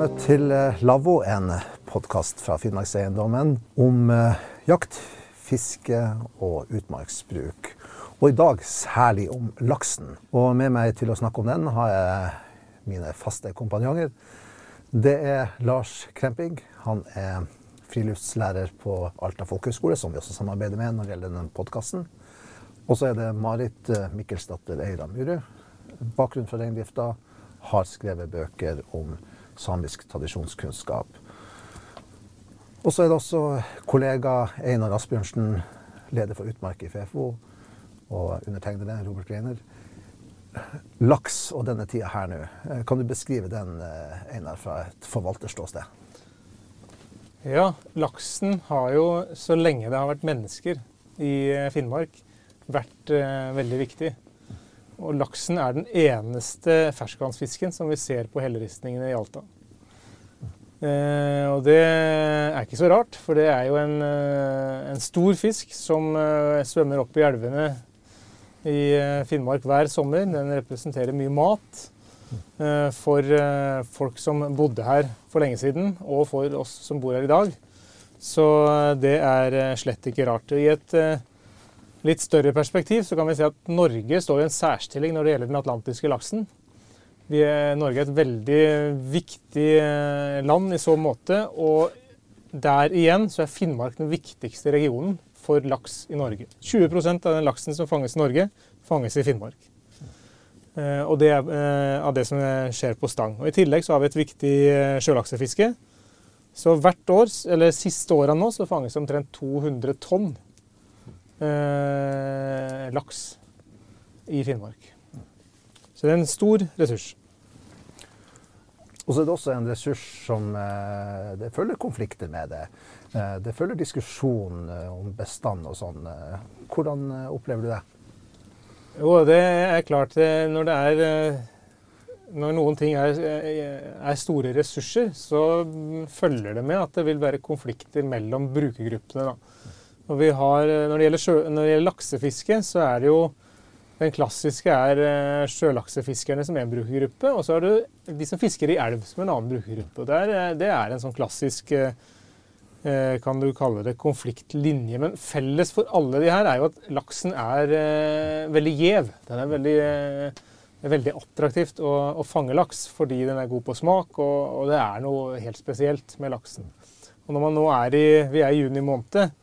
Vel møtt til eh, Lavvo, en podkast fra Finnmarkseiendommen om eh, jakt, fiske og utmarksbruk. Og i dag særlig om laksen. Og med meg til å snakke om den har jeg mine faste kompanjonger. Det er Lars Kremping. Han er friluftslærer på Alta folkehøgskole, som vi også samarbeider med når det gjelder denne podkasten. Og så er det Marit eh, Mikkelsdatter Eira Myrud. Bakgrunn fra reindrifta. Har skrevet bøker om samisk tradisjonskunnskap. Og så er det også kollega Einar Asbjørnsen, leder for Utmark i FFO, og undertegnede Robert Greiner. Laks og denne tida her nå, kan du beskrive den, Einar, fra et forvalterståsted? Ja, laksen har jo, så lenge det har vært mennesker i Finnmark, vært eh, veldig viktig. Og laksen er den eneste ferskvannsfisken som vi ser på helleristningene i Alta. Eh, og det er ikke så rart, for det er jo en, eh, en stor fisk som eh, svømmer opp i elvene i eh, Finnmark hver sommer. Den representerer mye mat eh, for eh, folk som bodde her for lenge siden, og for oss som bor her i dag. Så det er slett ikke rart. I et litt større perspektiv så kan vi si at Norge står i en særstilling når det gjelder den atlantiske laksen. Er, Norge er et veldig viktig eh, land i så måte. Og der igjen så er Finnmark den viktigste regionen for laks i Norge. 20% av den laksen som fanges i Norge, fanges i Finnmark. Eh, og det er eh, av det som skjer på stang. Og I tillegg så har vi et viktig sjølaksefiske. Så hvert år, eller siste årene nå, så fanges omtrent 200 tonn eh, laks i Finnmark. Så det er en stor ressurs. Og så er det også en ressurs som eh, Det følger konflikter med det. Eh, det følger diskusjon eh, om bestand og sånn. Hvordan opplever du det? Jo, det er klart. Når det er når noen ting er, er, store ressurser, så følger det med at det vil være konflikter mellom brukergruppene. Da. Har, når, det sjø, når det gjelder laksefiske, så er det jo den klassiske er eh, sjølaksefiskerne som en brukergruppe. Og så har du de som fisker i elv som en annen brukergruppe. Der, det er en sånn klassisk eh, kan du kalle det konfliktlinje. Men felles for alle de her er jo at laksen er veldig gjev. Den er veldig, er veldig attraktivt å, å, fange laks fordi den er god på smak, og, og, det er noe helt spesielt med laksen. Og når man nå er i, vi er i juni måned,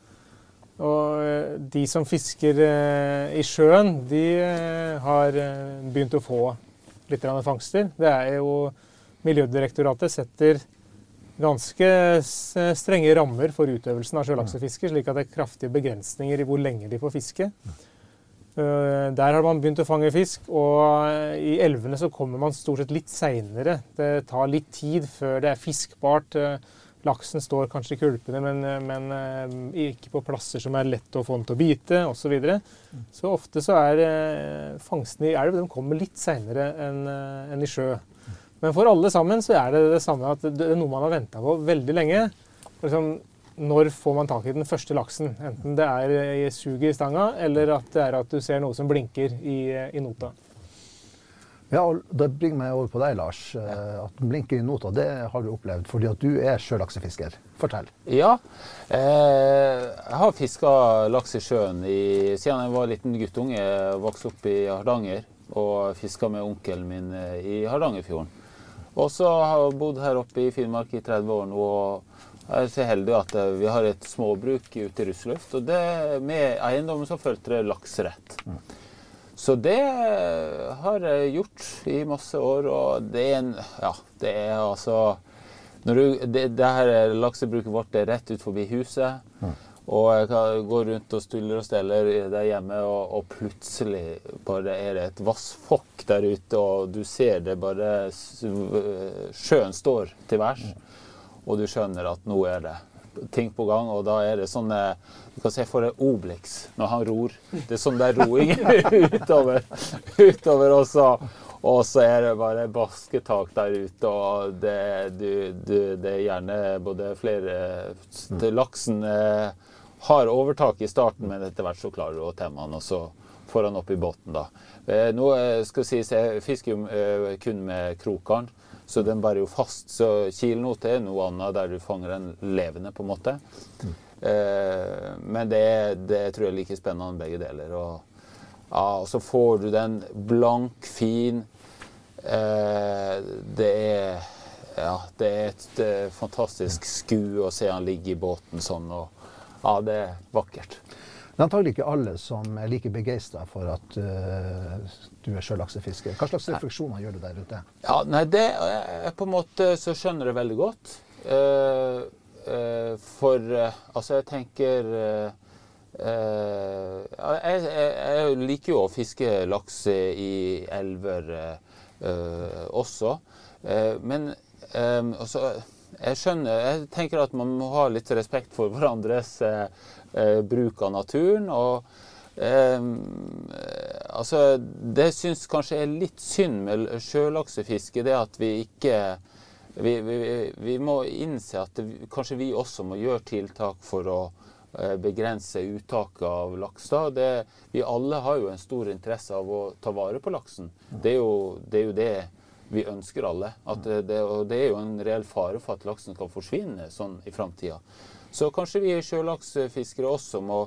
og eh, de som fisker eh, i sjøen, de eh, har begynt å få litt fangster. Det er jo Miljødirektoratet setter ganske strenge rammer for utøvelsen av sjølaksefiske, slik at det er kraftige begrensninger i hvor lenge de får fiske. Der har man begynt å fange fisk, og i elvene så kommer man stort sett litt seinere. Det tar litt tid før det er fiskbart. Laksen står kanskje i kulpene, men, men, eh, ikke på plasser som er lett å få den til å bite osv. Så, videre. så ofte så er eh, fangstene i elv de kommer litt seinere enn eh, en i sjø. Men for alle sammen så er det det samme at det er noe man har venta på veldig lenge. Liksom, når får man tak i den første laksen? Enten det er i suget i stanga, eller at det er at du ser noe som blinker i, i nota. Ja, og Det bringer meg over på deg, Lars. Ja. at blinker i nota, det har du opplevd fordi at du er sjølaksefisker. Fortell. Ja, eh, jeg har fiska laks i sjøen i, siden jeg var liten guttunge. Jeg vokste opp i Hardanger og fiska med onkelen min eh, i Hardangerfjorden. Og så har jeg bodd her oppe i Finnmark i 30 år nå. jeg er så heldig at eh, vi har et småbruk ute i Russluft. Og det, med eiendommen så fulgte det laksrett. Mm. Så det har jeg gjort i masse år, og det er en Ja, det er altså du, det, det, her laksebruket vårt er rett ut forbi huset. Mm. Og jeg kan gå rundt og stuller og steller der hjemme, og, og, plutselig bare er det et vassfokk der ute, og du ser det bare Sjøen står til værs, og du skjønner at nå er det ting på gang, og da er det sånn Du kan se for deg Obelix når han ror. Det er sånn der roing utover, utover også. Og så er det bare basketak der ute, og det, du, du, det er gjerne både flere Laksen eh, har overtak i starten, men etter hvert så klarer du å temme han, og så får han opp i båten, da. Eh, nå eh, skal sies jeg fisker jo eh, kun med krokgarn, så den bærer jo fast. Så kilnot er noe annet der du fanger den levende, på en måte. Mm. Eh, men det, det, tror jeg er like spennende begge deler. Og, ja, så får du den blank, fin. Eh, det er ja, det er et er fantastisk skue å se han ligge i båten sånn. og Ja, det er vakkert. Det er antagelig ikke alle som er like begeistra for at uh, du er sjølaksefisker. Hva slags refleksjoner gjør du der ute? Ja, nei, det er på en måte så skjønner jeg veldig godt. Uh, uh, for altså, jeg tenker jeg, jeg, jeg, liker jo å fiske laks i elver også. men altså, jeg skjønner Jeg tenker at man må ha litt respekt for hverandres eh, bruk av naturen. og eh, altså, Det syns kanskje er litt synd med sjølaksefiske, det at vi ikke vi, vi, vi, må innse at det, kanskje vi også må gjøre tiltak for å eh, begrense uttaket av laks. Det, vi alle har jo en stor interesse av å ta vare på laksen. Det er jo det, er jo det vi ønsker alle. Og det er jo en reell fare for at laksen kan forsvinne sånn i framtida. Så kanskje vi sjølaksfiskere også må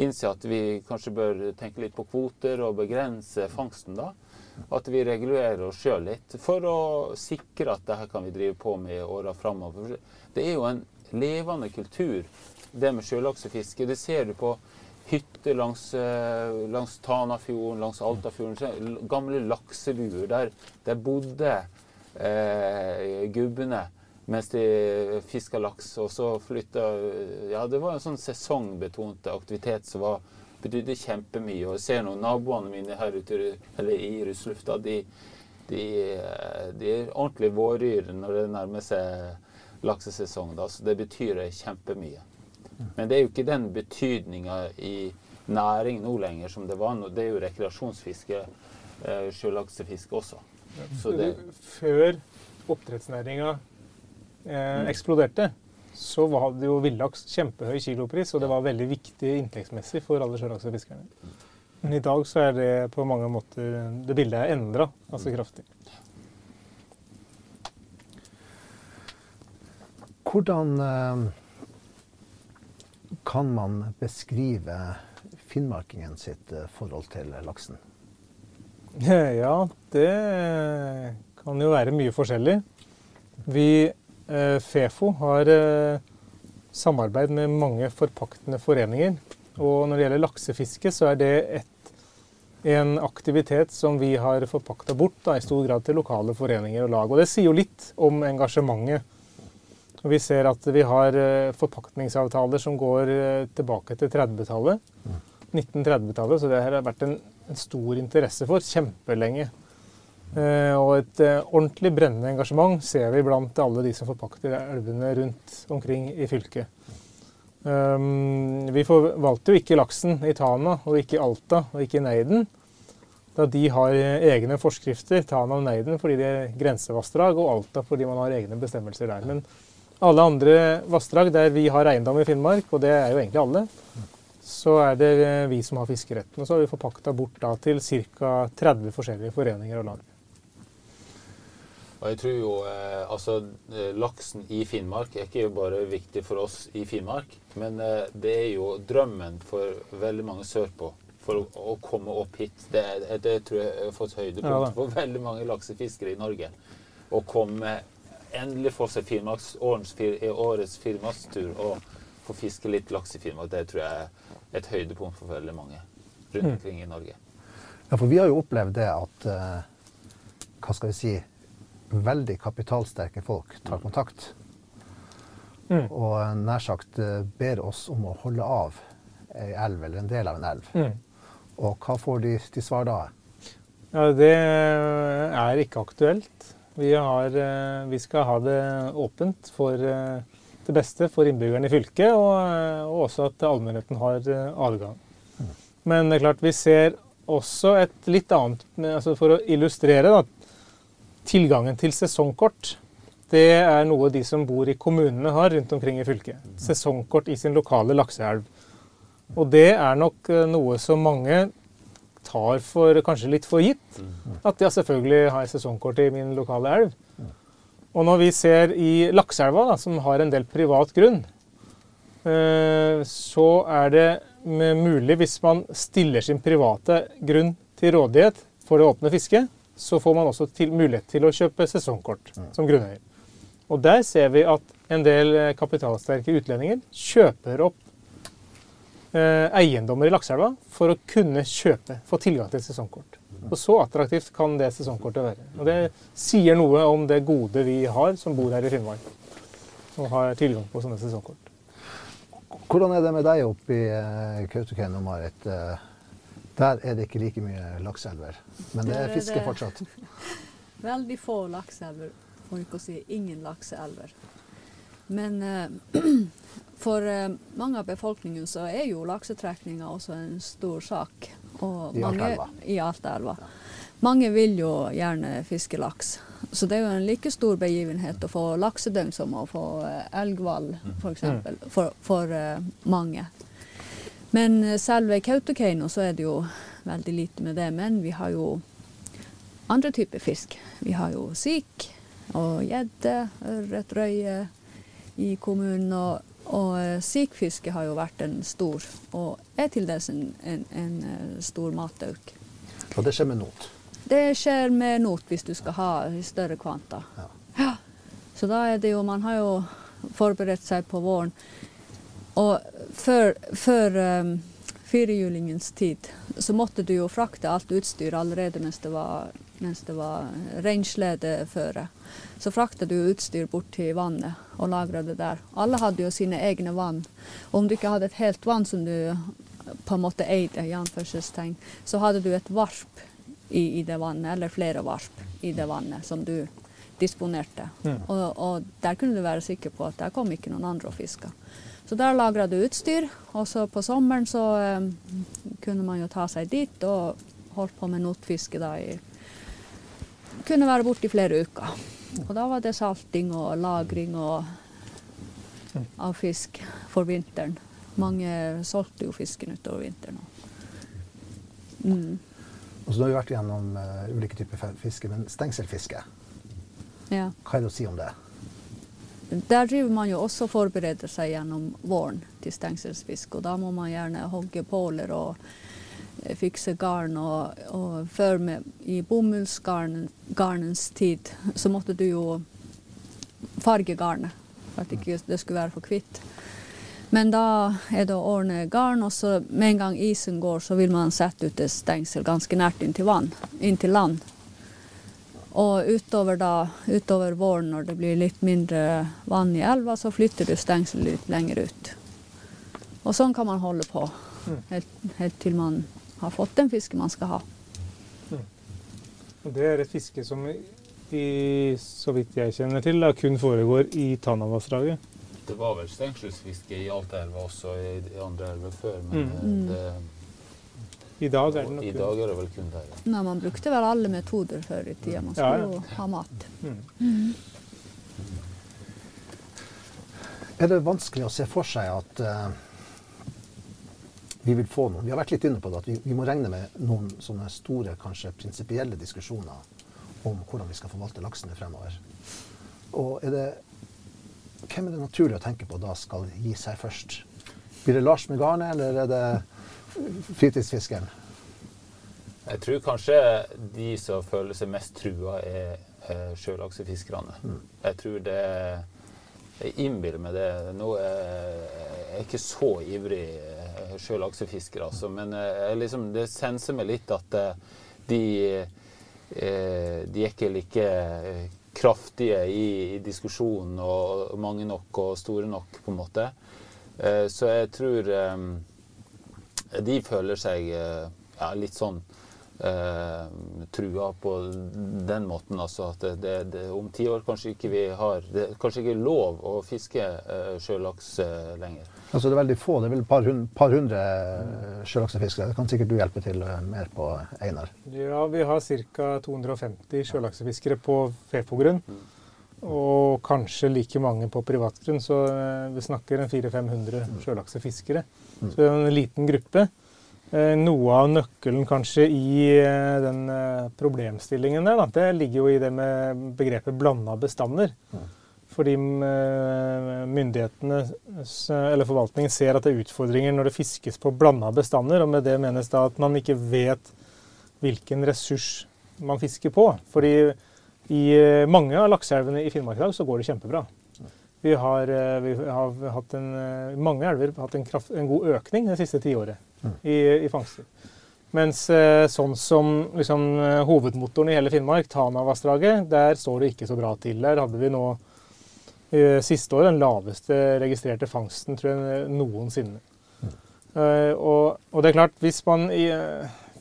innse at vi kanskje bør tenke litt på kvoter og begrense fangsten. da. At vi regulerer oss sjøl litt for å sikre at dette kan vi drive på med i åra framover. Det er jo en levende kultur, det med sjølaksefiske. Det ser du på hytter langs, eh, langs Tanafjorden, langs Altafjorden. Gamle laksebuer. Der, der bodde eh, gubbene mens de fiska laks. Og så flytta Ja, det var en sånn sesongbetont aktivitet som var, betydde kjempemye. Og jeg ser nå naboene mine her ute eller i Russlufta, de, de, de, er ordentlig våryr når det nærmer seg laksesesong. Da, så det betyr kjempemye. Men det er jo ikke den betydninga i næring nå lenger som det var. nå. Det er jo rekreasjonsfiske, eh, sjølaksefiske også. Så det, Før oppdrettsnæringa eh, eksploderte, så var det jo villaks kjempehøy kilopris, og det var veldig viktig inntektsmessig for alle sjølaksefiskerne. Men i dag så er det på mange måter Det bildet er endra altså kraftig. Hvordan eh, kan man beskrive finnmarkingen sitt eh, forhold til laksen? Ja, det kan jo være mye forskjellig. Vi Fefo har eh, samarbeid med mange forpaktende foreninger. Og når det gjelder laksefiske, så er det et, en aktivitet som vi har forpakta bort da, i stor grad til lokale foreninger og lag. Og det sier jo litt om engasjementet. Og vi ser at vi har eh, forpaktningsavtaler som går tilbake til 30-tallet. 1930-tallet, så det har vært en, en stor interesse for kjempelenge. Eh, og et eh, ordentlig brennende engasjement ser vi blant alle de som forpakter elvene rundt omkring i fylket. Um, vi forvalter jo ikke laksen i Tana og ikke i Alta og ikke i Neiden. Da de har egne forskrifter, Tana og Neiden fordi de er grensevassdrag, og Alta fordi man har egne bestemmelser der. Men alle andre vassdrag der vi har eiendom i Finnmark, og det er jo egentlig alle, så er det vi som har fiskeretten. Og så har vi forpakta bort da til ca. 30 forskjellige foreninger og lag. Og jeg tror jo eh, altså eh, Laksen i Finnmark er ikke bare viktig for oss i Finnmark, men eh, det er jo drømmen for veldig mange sørpå for å, å komme opp hit. Det, det, tror jeg har fått høydepunkt ja, for veldig mange laksefiskere i Norge. Å komme endelig få seg Finnmarks, årets, årets Finnmarkstur og få fiske litt laks i Finnmark, det tror jeg er et høydepunkt for veldig mange rundt mm. omkring i Norge. Ja, for vi har jo opplevd det at Hva skal vi si veldig kapitalsterke folk tar mm. kontakt. Mm. Og nær sagt eh, ber oss om å holde av ei elv eller en del av en elv. Mm. Og hva får de til svar da? Ja, Det er ikke aktuelt. Vi, har, eh, vi, skal ha det åpent for eh, det beste for innbyggerne i fylket, og, og også at allmennheten har adgang. Mm. Men det er klart vi ser også et litt annet altså For å illustrere, da, Tilgangen til sesongkort det er noe de som bor i kommunene har rundt omkring i fylket. Sesongkort i sin lokale lakseelv. Og det er nok eh, noe som mange tar for, kanskje litt for gitt. At ja, selvfølgelig har jeg sesongkort i min lokale elv. Og når vi ser i Lakseelva, som har en del privat grunn, eh, så er det mulig, hvis man stiller sin private grunn til rådighet for det åpne fisket, så får man også til, mulighet til å kjøpe sesongkort som grunneier. Og der ser vi at en del eh, kapitalsterke utlendinger kjøper opp eh, eiendommer i Lakseelva for å kunne kjøpe, få tilgang til sesongkort. Og så attraktivt kan det sesongkortet være. Og det sier noe om det gode vi har som bor her i Finnmark, og har tilgang på sånne sesongkort. Hvordan er det med deg oppe i uh, Kautokeino, Marit? Uh, der er det ikke like mye lakseelver, men det er fiske fortsatt? Veldig få lakseelver, for ikke å si ingen lakseelver. Men uh, for uh, mange av befolkningen så er jo laksetrekninga også en stor sak. Og I Altaelva. I Altaelva. Mange vil jo gjerne fiske laks. Så det er jo en like stor begivenhet å få laksedøgn som å få uh, elghval, f.eks. For, for, for, for mange. Men selve Kautokeino så er det jo veldig lite med det. Men vi har jo andre typer fisk. Vi har jo sik og gjedde, ørret, røye, i kommunen. Og, og eh, sikfiske har jo vært en stor, og er til dels en, en, en eh, stor matauk. Og det skjer med not? Det skjer med not hvis du skal ha større kvanta. Ja. ja. Så da er det jo Man har jo forberedt seg på våren. Og før, før um, firehjulingens tid så måtte du jo frakte alt utstyr allerede mens det var, mens det var reinsledeføre så frakta du utstyr bort til vannet og lagra det der. Alle hadde jo sine egne vann. Og om du ikke hadde et helt vann som du på en måte eide, i så hadde du et varp i, i, det vannet, eller flere varp i det vannet som du disponerte. Ja. Og, og, der kunne du være sikker på at der kom ikke noen andre og fiska. Så der lagra du utstyr, og så på sommeren så um, kunne man jo ta seg dit og holdt på med notfiske da i Kunne være borte i flere uker. Og da var det salting og lagring og, av fisk for vinteren. Mange solgte jo fisken utover vinteren. Mm. Og så har vi vært gjennom uh, ulike typer fiske, men stengselfiske, ja. hva er det å si om det? Der driver man jo også og forbereder seg gjennom våren til stengselsfiske. Og da må man gjerne hogge påler og Eh, fikse garn. Og, og før med, i bomullsgarnens tid så måtte du jo farge garnet for at ikke det skulle være for hvitt. Men da er det å ordne garn, og så med en gang isen går, så vil man sette ut et stengsel ganske nært inntil, vann, inntil land. Og utover, da, utover våren, når det blir litt mindre vann i elva, så flytter du stengselet litt lenger ut. Og sånn kan man holde på mm. helt, helt til man har fått den fisken man skal ha. Mm. Det er et fiske som i, så vidt jeg kjenner til, da, kun foregår i Tanavassdraget. Det var vel stengselsfiske i Altaelva også i andre elver før, men mm. Eh, det, i dag er det nok I dag er det vel kun der. Ja. Nei, man brukte vel alle metoder før i tida. Man skulle jo ja, ja. ha mat. Mm. Mm. Er det vanskelig å se for seg at uh, vi vil få noen Vi har vært litt inne på det, at vi, vi må regne med noen sånne store, kanskje prinsipielle diskusjoner om hvordan vi skal forvalte laksene fremover. Og er det, hvem er det naturlig å tenke på da skal gi seg først? Blir det Lars med garnet, eller er det fritidsfiskeren? Jeg tror kanskje de som føler seg mest trua, er, er sjølaksefiskerne. Mm. Jeg tror det Jeg innbiller meg det. Nå er jeg ikke så ivrig sjølaksefisker, altså. Men eh, liksom, det senser meg litt at eh, de, eh, de er ikke like kraftige i, i, diskusjonen og mange nok og store nok, på en måte. Så jeg tror de føler seg ja, litt sånn eh, trua på den måten. Altså at det, det, om ti år kanskje ikke vi har Det er kanskje ikke lov å fiske eh, sjølaks eh, lenger. Altså det er veldig få, det er vel et par, hund, par hundre eh, sjølaksefiskere. Det kan sikkert du hjelpe til eh, mer på, Einar? Ja, vi har ca. 250 sjølaksefiskere på FeFo-grunn. Og kanskje like mange på privatgrunn, så eh, vi snakker en 400-500 sjølaksefiskere. Så det er en liten gruppe. eh, noe av nøkkelen kanskje i eh, den problemstillingen der, da, det ligger jo i det med begrepet blanda bestander. Fordi eh, myndighetene, eller forvaltningen, ser at det er utfordringer når det fiskes på blanda bestander. Og med det menes da at man ikke vet hvilken ressurs man fisker på. Fordi i eh, mange av lakseelvene i Finnmark i dag så går det kjempebra. Vi har, eh, vi har hatt en, eh, mange elver hatt en, kraft, en god økning det siste tiåret i, i fangster. Mens sånn som liksom, hovedmotoren i hele Finnmark, Tanavassdraget, der står det ikke så bra til. Der hadde vi nå siste år den laveste registrerte fangsten tror jeg, noensinne. Eh, og, og det er klart, hvis man i,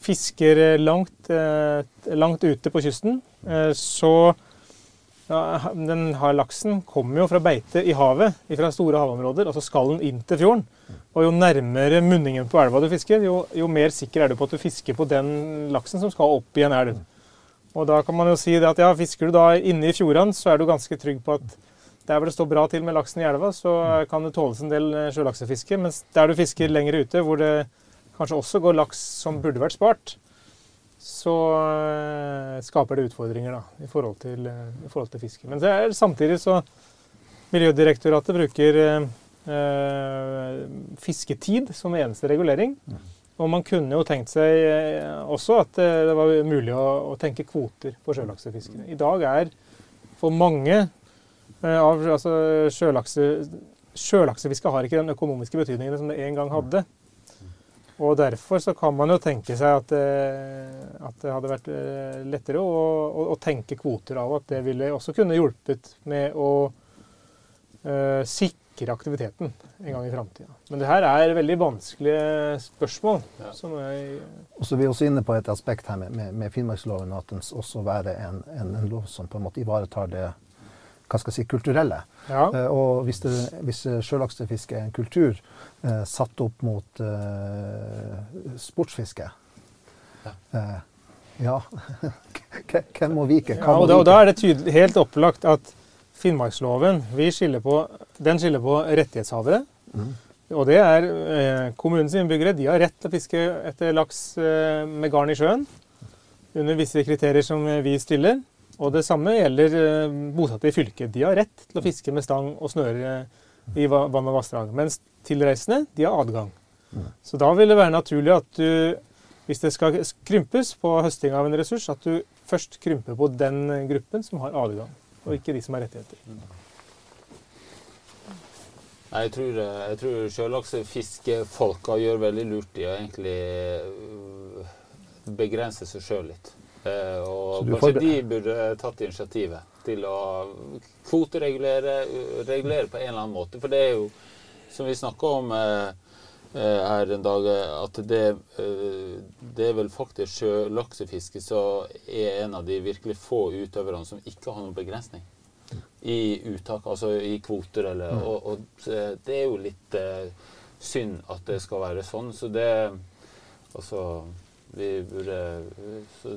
fisker eh, langt, eh, langt ute på kysten, eh, så ja, den har laksen kommer jo fra beite i havet, fra store havområder, og så skal den inn til fjorden. Og jo nærmere munningen på elva du fisker, jo, jo mer sikker er du på at du fisker på den laksen som skal opp i en elv. Og da kan man jo si at ja, fisker du da inne i fjordene, så er du ganske trygg på at der hvor det står bra til med laksen i elva, så kan det tåles en del sjølaksefiske. Mens der du fisker lenger ute, hvor det kanskje også går laks som burde vært spart, så eh, skaper det utfordringer da, i forhold til, eh, i forhold til fiske. Men det er, samtidig så Miljødirektoratet bruker eh, eh, fisketid som eneste regulering. Og man kunne jo tenkt seg også at det var mulig å, å tenke kvoter på sjølaksefiskene. I dag er for mange av altså, sjølakse... Sjølaksefisket har ikke den økonomiske betydningen som det en gang hadde. Og derfor så kan man jo tenke seg at, eh, at det hadde vært eh, lettere å, å, å tenke kvoter av at det ville også kunne hjulpet med å uh, sikre aktiviteten en gang i framtida. Men det her er veldig vanskelige spørsmål. Ja. Som er... Og så er vi også inne på et aspekt her med, med, med Finnmarksloven, at den også være en, en, en lov som på en måte ivaretar det hva skal jeg si, kulturelle. ja. Eh, og hvis, det, hvis sjølaksefiske er en kultur eh, satt opp mot eh, sportsfiske Ja. eh, ja. Hvem må vike? Ja, Hva må og, da, og da er det tydelig, helt opplagt at Finnmarksloven vi skiller på, den skiller på rettighetshavere. Mm. Og det er eh, kommunens innbyggere. De har rett til å fiske etter laks eh, med garn i sjøen. Under visse kriterier som eh, vi stiller. Og det samme gjelder eh, bosatte i fylket. De har rett til å fiske med stang og snøre i vann og vassdrag. Mens tilreisende, de har adgang. Så da vil det være naturlig at du, hvis det skal krympes på høsting av en ressurs, at du først krymper på den gruppen som har adgang, og ikke de som har rettigheter. Nei, jeg tror, jeg tror sjølaksefiskfolka gjør veldig lurt i å egentlig øh, begrense seg sjøl litt. Eh, og kanskje får... de burde tatt initiativet til å kvoteregulere øh, regulere på en eller annen måte. For det er jo, som vi snakka om eh, eh, her en dag, eh, at det, eh, det er vel faktisk sjølaksefiske som er en av de virkelig få utøverne som ikke har noen begrensning i uttak, altså i kvoter. Eller, Mm. og, og eh, det er jo litt eh, synd at det skal være sånn. Så det Altså, vi burde så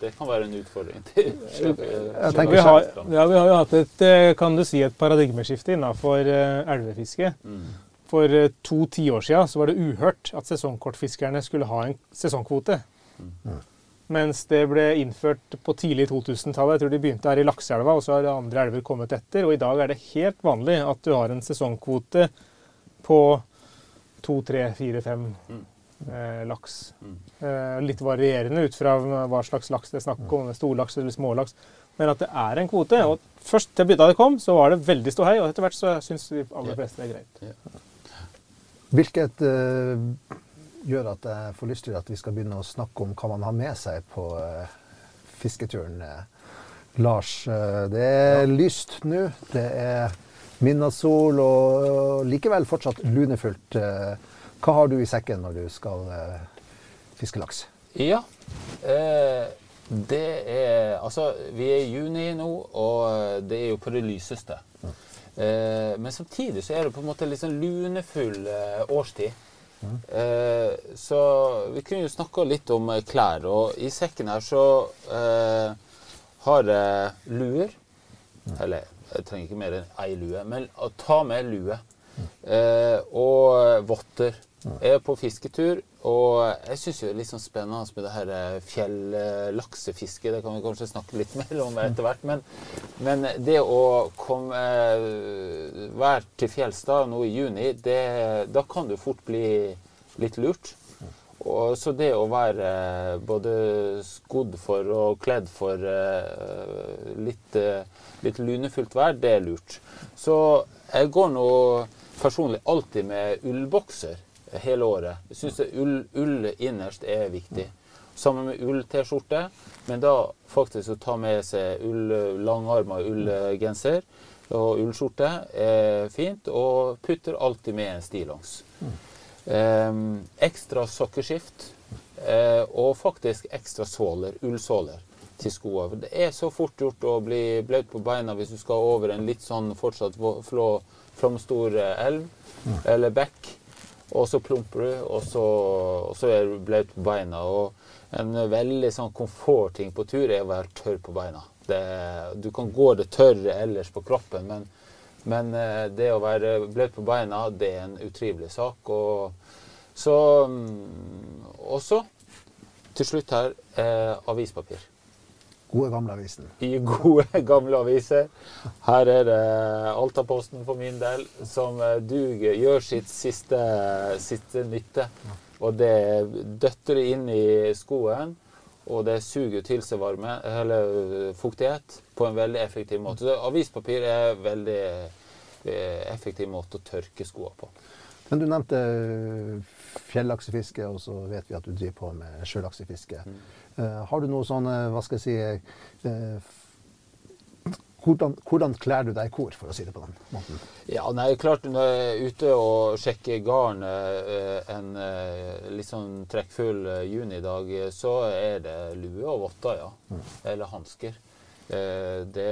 det, kan være en utfordring til Jeg tenker- Vi har, ja, vi har jo hatt et, eh, kan du si, et paradigmeskifte innenfor eh, elvefiske. Mm. For eh, to tiår siden så var det uhørt at sesongkortfiskerne skulle ha en sesongkvote. Mm. Mens det ble innført på tidlig 2000-tallet. Jeg tror de begynte her i Lakseelva, og så har andre elver kommet etter. Og i dag er det helt vanlig at du har en sesongkvote på to, tre, fire, fem Mm. Laks. Mm. Eh, litt varierende ut fra hva slags laks det er snakk om, storlaks eller smålaks. Men at det er en kvote. Og først til bytta det kom, så var det veldig stor hei, og etter hvert så syns de aller fleste det er greit. Hvilket uh, gjør at jeg får lyst til at vi skal begynne å snakke om hva man har med seg på uh, fisketuren. eh. Lars, uh, det er lyst nå. Det er midnattssol og, og likevel fortsatt lunefullt. Eh, hva har du i sekken når du skal eh, fiske laks? Ja. Eh, det er Altså, vi er i juni nå, og det er jo på det lyseste. Eh, men samtidig så er det på en måte litt sånn lunefull eh, årstid. Eh, så vi kunne jo snakka litt om eh, klær. Og i sekken her så eh, har jeg luer. Eller jeg trenger ikke mer enn ei lue, men ta med lue. Eh, og votter. Jeg er på fisketur, og jeg syns det er litt sånn spennende med det her fjellaksefisket. Det kan vi kanskje snakke litt mer om etter hvert. Men, men det å komme eh, være til fjells da, nå i juni, det, da kan du fort bli litt lurt. Og så det å være eh, både skodd for og kledd for eh, litt, eh, litt lunefullt vær, det er lurt. Så jeg går nå personlig alltid med ullbokser hele året. Jeg syns ull, ull innerst er viktig. Sammen med ull-T-skjorte, men da faktisk å ta med seg ull, langarma ullgenser og ullskjorte er fint, og putter alltid med en stillongs. Um, ekstra sokkeskift uh, og faktisk ekstra såler, ullsåler til skoene. Det er så fort gjort å bli blaut på beina hvis du skal over en litt sånn fortsatt flå, flomstor elv elv eller bekk. Og så plumper du, og så, og så er du blaut på beina. Og en veldig sånn komfortting på tur er å være tørr på beina. Det, du kan gå det tørre ellers på kroppen, men, men eh, det å være blaut på beina, det er en utrivelig sak. Og så mm, også, til slutt her, eh, avispapir. Gode, gamle avisen. I gode, gamle aviser. Her er det Altaposten for min del, som eh, duger, gjør sitt siste, siste nytte. Og det døtter inn i skoen, og det suger til seg varme, eller fuktighet på en veldig effektiv måte. Så avispapir er en veldig eh, effektiv måte å tørke skoene på. Men du nevnte fjellaksefiske, og så vet vi at du driver på med sjølaksefiske. Eh, har du noe sånn, eh, hva skal jeg si uh, hvordan, hvordan kler du deg i kor, for å si det på den måten? Ja, nei, klart Når jeg er ute og sjekker garn en litt sånn trekkfull junidag, så er det lue og votter, ja. Eller hansker. Det, det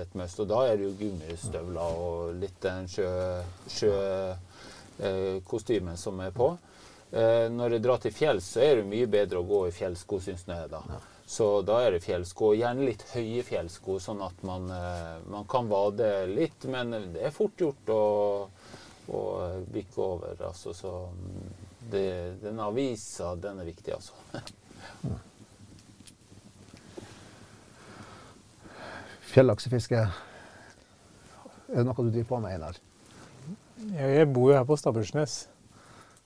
er et. Og da er det jo gummistøvler og litt den sjø... sjø, som er på. Eh, når jeg drar til fjells, så er det mye bedre å gå i fjellsko, syns jeg. da. Så da er det fjellsko. Gjerne litt høye fjellsko, sånn at man, eh, man kan vade litt. Men det er fort gjort å, å bikke over. Altså, så det, den avisa, den er viktig, altså. Fjellaksefiske, er det noe du driver på med, Einar? Jeg bor jo her på Stabbursnes,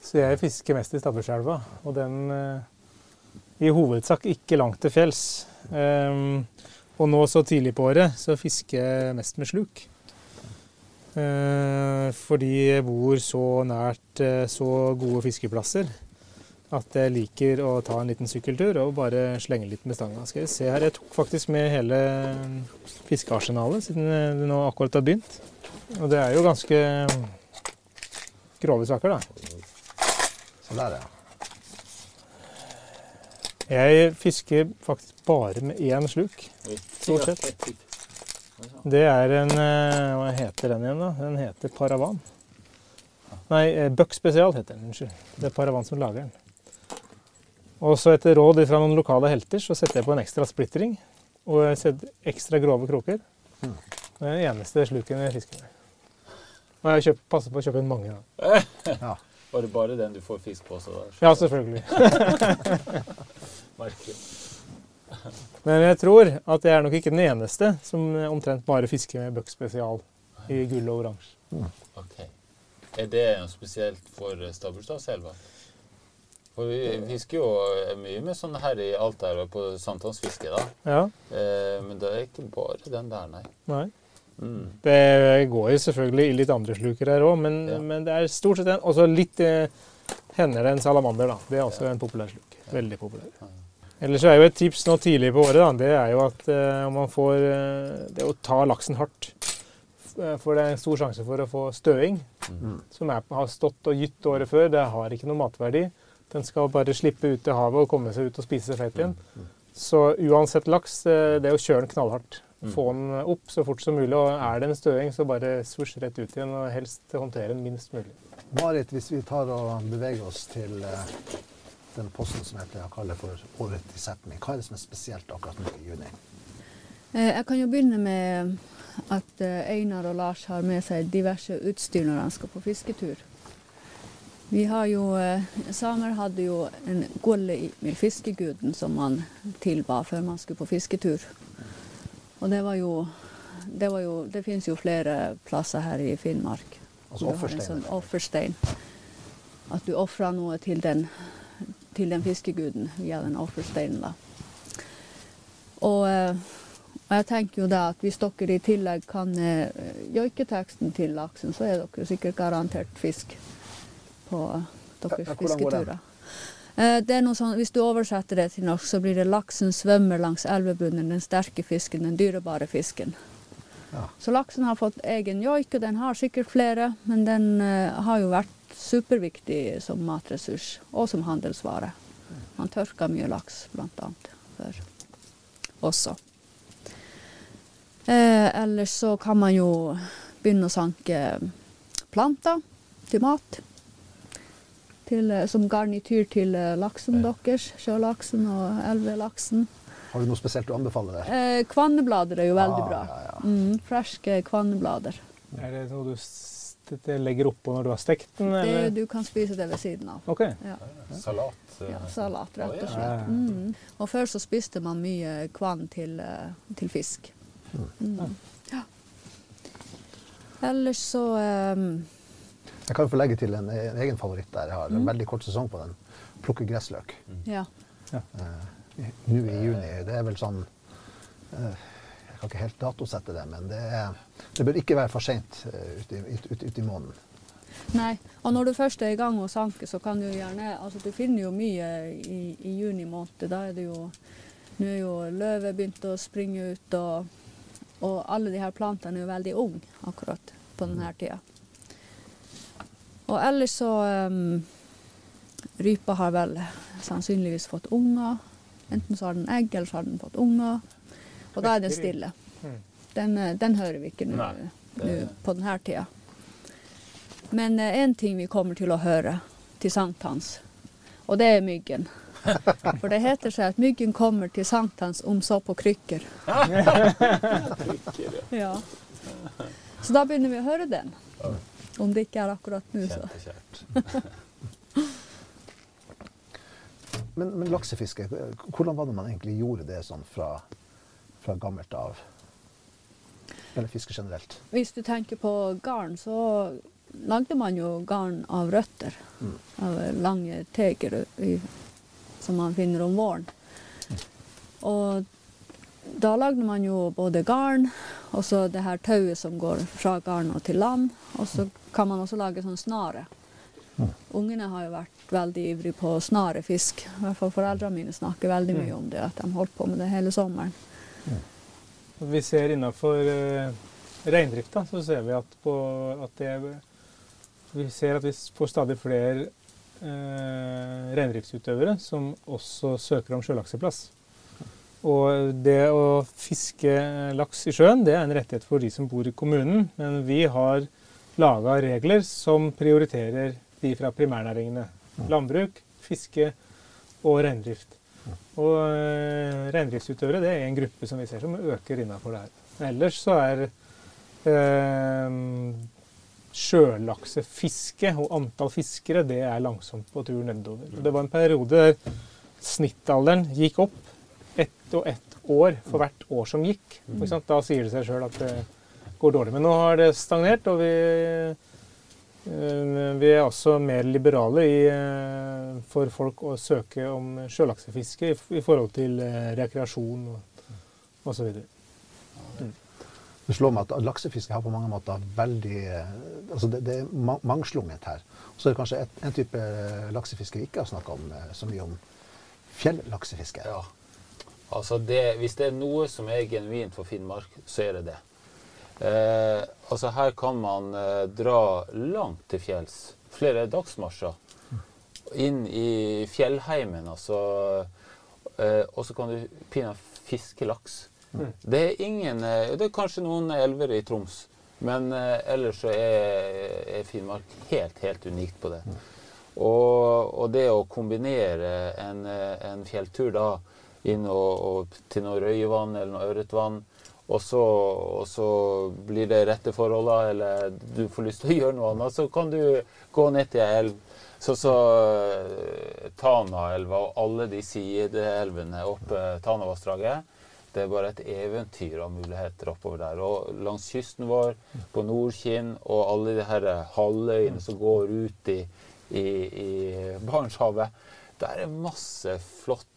så jeg fisker mest i Stabburselva. Og den eh, i hovedsak ikke langt til fjells. Ehm, og nå så tidlig på året så fisker jeg mest med sluk. Eh, fordi jeg bor så nært eh, så gode fiskeplasser at jeg liker å ta en liten sykkeltur og bare slenge litt med stanga. Skal vi se her, Jeg tok faktisk med hele fiskearsenalet siden det nå akkurat har begynt. Og det er jo ganske grove saker, da. Så der, ja. Jeg fisker faktisk bare med én sluk. Stort sett. Det er en eh, Hva heter den igjen, da? Den heter Paravan. Nei, eh, Buck Spesial heter den. Unnskyld. Det er Paravan som lager den. Og så etter råd fra noen lokale helter så setter jeg på en ekstra splittering Og jeg setter ekstra grove kroker. Det er den eneste sluken jeg fisker med. Og jeg kjøper, passer på å kjøpe inn mange. Da. ja. Var det bare den du får fisk på? Så? Ja, selvfølgelig. Men jeg tror at jeg er nok ikke den eneste som omtrent bare fisker med Buck Spesial i gull og oransje. Ok. Er det spesielt for Stabburstadselva? For vi fisker jo mye med sånne her i Alta og på sankthansfiske, da. Ja, Eh, men det er ikke bare den der, nei. nei. Mm. Det går jo selvfølgelig i litt andre sluker her òg, men, Ja. men det er stort sett en. Og så litt eh, hender det en salamander, da. Det er også en populær sluk. Veldig populær. Ellers så er jo et tips nå tidlig på året, da, det er jo at eh, om man får eh, Det å ta laksen hardt. Eh, For det er en stor sjanse for å få støing, Mm. som er, har stått og gytt året før. Det har ikke noe matverdi. Den skal bare slippe ut i havet og komme seg ut og spise seg feit igjen. Så uansett laks, eh, det er å kjøre den knallhardt. Få den opp så fort som mulig. Og er det en støing, så bare svosj rett ut igjen. Og helst håndtere den minst mulig. Marit, hvis vi tar og beveger oss til eh, den posten som jeg kaller for året i setning, hva er det som er spesielt akkurat nå i juni? Eh, Jeg kan jo begynne med at eh, Einar og Lars har med seg diverse utstyr når han skal på fisketur. Vi har jo Samer hadde jo en golle med fiskeguden som man tilba før man skulle på fisketur. Og det var jo Det, var jo, det finnes jo flere plasser her i Finnmark. Altså offerstein. sånn offerstein. At du ofrer noe til den, til den fiskeguden via den offersteinen. da. Og, eh, jeg tenker jo da at hvis dere i tillegg kan eh, joiketeksten til laksen, så er dere sikkert garantert fisk på deres Ja, fisketurer. Eh, Det er noe sånn, Hvis du oversetter det til norsk, så blir det 'laksen svømmer langs elvebunnen, den sterke fisken, den dyrebare fisken'. Ja. Så laksen har fått egen joik, og den har sikkert flere, men den eh, har jo vært superviktig som matressurs og som handelsvare. Man tørker mye laks, blant annet, før også. Eh, ellers så kan man jo begynne å sanke planter til mat. Til, eh, som garnityr til laksen laksen deres, sjølaksen og elvelaksen. Har du noe spesielt du anbefaler der? Eh, kvanneblader er jo veldig Ah, bra. ja, ja. Mm, ferske kvanneblader. Er det noe du legger oppå når du har stekt den? Det, du kan spise det ved siden av. OK. Ja, Salat. eh, ja Salat, rett og ja. slett. Mm. Og før så spiste man mye kvann til, eh, til fisk. Mm. Ja. Ellers så ehm, Jeg kan få legge til en, en egen favoritt der. Jeg har en Mm. veldig kort sesong på den. Plukke gressløk. ja. Eh, i- Nå i juni. Det er vel sånn uh, Jeg kan ikke helt datosette det, men det, er, det bør ikke være for seint ute i, ut, ut, ut i måneden. Nei. Og når du først er i gang og sanker, så kan du gjerne Altså du finner jo mye i, i juni måned. Da er det jo Nå er jo løvet begynt å springe ut, og, og alle de her plantene er jo veldig unge akkurat på denne tida. Og ellers så um, Rypa har vel sannsynligvis fått unger. Enten så har den egg, eller så har den fått unger. Og da er den stille. Mm. Den, eh, den hører vi ikke nå på denne tida. Men én ting vi kommer til å høre til sankthans, og det er myggen. For det heter seg at myggen kommer til sankthans om så på krykker. Ja. Så da begynner vi å høre den. Om det ikke er akkurat nå, så. Kjempekjært. Men, men laksefiske, hvordan var det man egentlig gjorde det sånn fra, fra gammelt av? Eller fiske generelt? Hvis du tenker på garn, så lagde man jo garn av røtter. Av lange teger i, som man finner om våren. Og da lagde man jo både garn og så det her tauet som går fra garn og til land. Og så kan man også lage sånn snare. Ungene har jo vært veldig ivrige på snare fisk. I hvert fall foreldrene mine snakker veldig mye om det, at de holdt på med det hele sommeren. Vi ser innenfor uh, reindrifta, så ser vi at, på, at det Vi ser at vi får stadig flere uh, reindriftsutøvere som også søker om sjølakseplass. Og det å fiske laks i sjøen, det er en rettighet for de som bor i kommunen. Men vi har laga regler som prioriterer de fra primærnæringene. Landbruk, fiske og reindrift. Og eh, reindriftsutøvere det er en gruppe som vi ser som øker innafor det her. Ellers så er eh, sjølaksefiske og antall fiskere det er langsomt på tur nedover. Og det var en periode der snittalderen gikk opp ett og ett år for hvert år som gikk. Ikke sant? Da sier det seg sjøl at det går dårlig. Men nå har det stagnert, og vi, eh, vi er også mer liberale i, eh, for folk å søke om sjølaksefiske i, i forhold til eh, rekreasjon og osv. Det slår meg at laksefiske har på mange måter veldig altså det, det er ma mangslungent her. Så er det kanskje et, en type laksefiske vi ikke har snakka om så mye om. Fjellaksefiske. Ja. Altså det, hvis det er noe som er genuint for Finnmark, så er det det. Eh, altså her kan man eh, dra langt til fjells. Flere dagsmarsjer. Inn i fjellheimen, altså. Eh, og så kan du pinadø fiske laks. Det er ingen eh, Det er kanskje noen elver i Troms, men eh, ellers så er, er Finnmark helt, helt unikt på det. Og, og det å kombinere en, eh, en fjelltur da inn og, og til noe røyevann eller noe ørretvann, og så, og så blir det rette forholda, eller du får lyst til å gjøre noe annet, så kan du gå ned til ei elv, Så så eh, Tanaelva og alle de sideelvene oppe Tanavassdraget, det er bare et eventyr av muligheter oppover der. Og langs kysten vår, på Nordkinn og alle de her halvøyene som går ut i, i, i Barentshavet, der er masse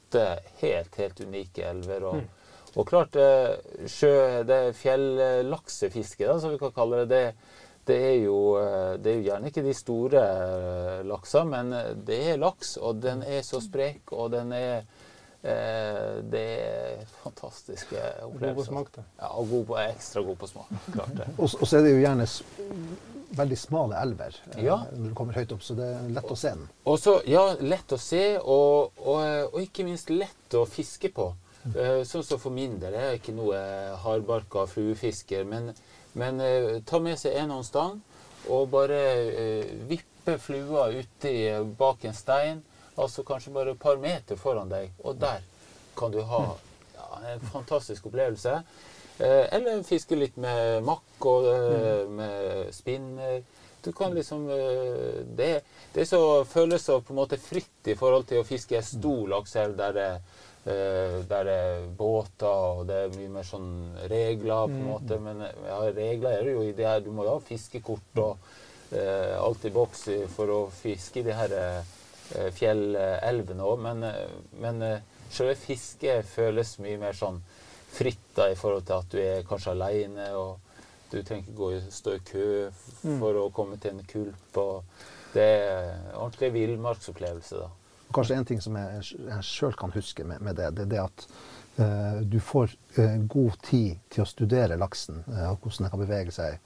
flotte, helt, helt unike elver. og og klart, eh, sjø, det fjellaksefiske, som vi kan kalle det, det, det, er jo, eh, det, er jo, gjerne ikke de store laksene, laksa, men det er laks, og den er så sprek, og den er det er fantastiske opplevelser. God på smak, da. Ja, og god på, ekstra god på smak. klart det. Og, og så er det jo gjerne veldig smale elver ja. når du kommer høyt opp, så det er lett å se den. Og så, ja, lett å se, og, og, og ikke minst lett å fiske på. Eh, sånn som for min del er jeg ikke noe hardbarka fluefisker, men, men ta med seg en en stang og bare vippe flua uti bak en stein, altså kanskje bare et par meter foran deg, og der kan du ha ja, en fantastisk opplevelse. eller fiske litt med makk og med spinner. Du kan liksom Det, det så, føles så på en måte fritt i forhold til å fiske stor lakseelv der det der det er båter, og det er mye mer sånn regler, på en mm. måte. Men ja, regler er det jo i det her Du må jo ha fiskekort og uh, alt i boks for å fiske i de her uh, fjellelvene òg. Men, men selve fisket føles mye mer sånn fritt da, i forhold til at du er kanskje aleine, og du trenger ikke gå, stå i kø mm. for mm. å komme til en kulp. og Det er ordentlig villmarksopplevelse. da. Kanskje en ting som jeg, jeg sjøl kan huske med, med, det, det er det at uh, du får uh, god tid til å studere laksen uh, og hvordan den kan bevege seg.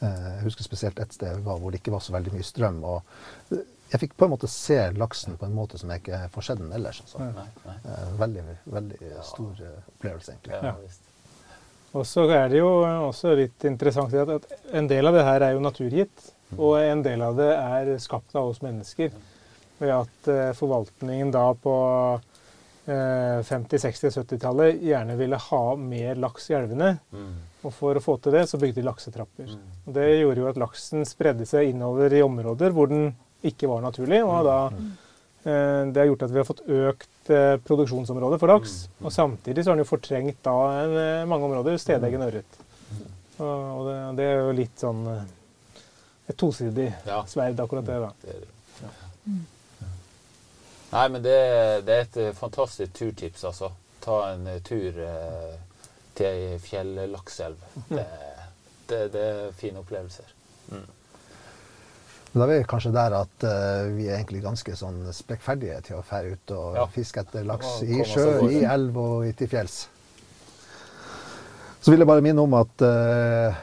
jeg husker spesielt et sted hvor det ikke var så veldig mye strøm. og jeg fikk på en måte se laksen på en måte som jeg ikke får sett den ellers. Altså. Nei, nei. veldig, veldig stor opplevelse, egentlig. Ja. Og så er det jo også litt interessant at en del av det her er jo naturgitt. Mm. Og en del av det er skapt av oss mennesker ved at eh, forvaltningen da på 50-, 60-, 70-tallet gjerne ville ha mer laks i elvene. Mm. Og for å få til det, så bygde de laksetrapper. Mm. Og det gjorde jo at laksen spredde seg innover i områder hvor den ikke var naturlig. og da mm. eh, Det har gjort at vi har fått økt eh, produksjonsområde for laks. Mm. Og samtidig så har den jo fortrengt da en, mange områder stedeggen ørret. Og det, det, er jo litt sånn et tosidig ja. sverd, akkurat det. da. Det det. Ja. Nei, men det, det, er et eh, fantastisk turtips, altså. Ta en eh, tur eh, til ei fjellakselv. Det, det, det, er fine opplevelser. Mm. Da er vi kanskje der at uh, vi er egentlig ganske sånn sprekkferdige til å fære ut og ja. fiske etter laks i sjø, i elv og til fjells. Så vil jeg bare minne om at uh,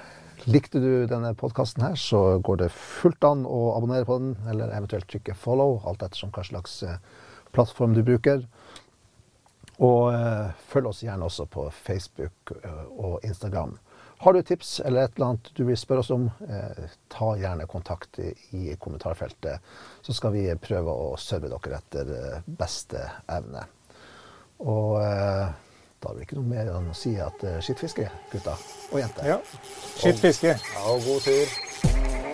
likte du denne podkasten her, så går det fullt an å abonnere på den, eller eventuelt trykke follow, alt ettersom hva slags uh, plattform du bruker. Og uh, følg oss gjerne også på Facebook eh, og Instagram. Har du tips eller et eller annet du vil spørre oss om, eh, ta gjerne kontakt i, i kommentarfeltet. Så skal vi prøve å serve dere etter eh, beste evne. Og eh, da er det ikke noe mer enn å si at eh, skittfiske, gutta og jenter. Ja, skittfiske. Og, ja, og god tur.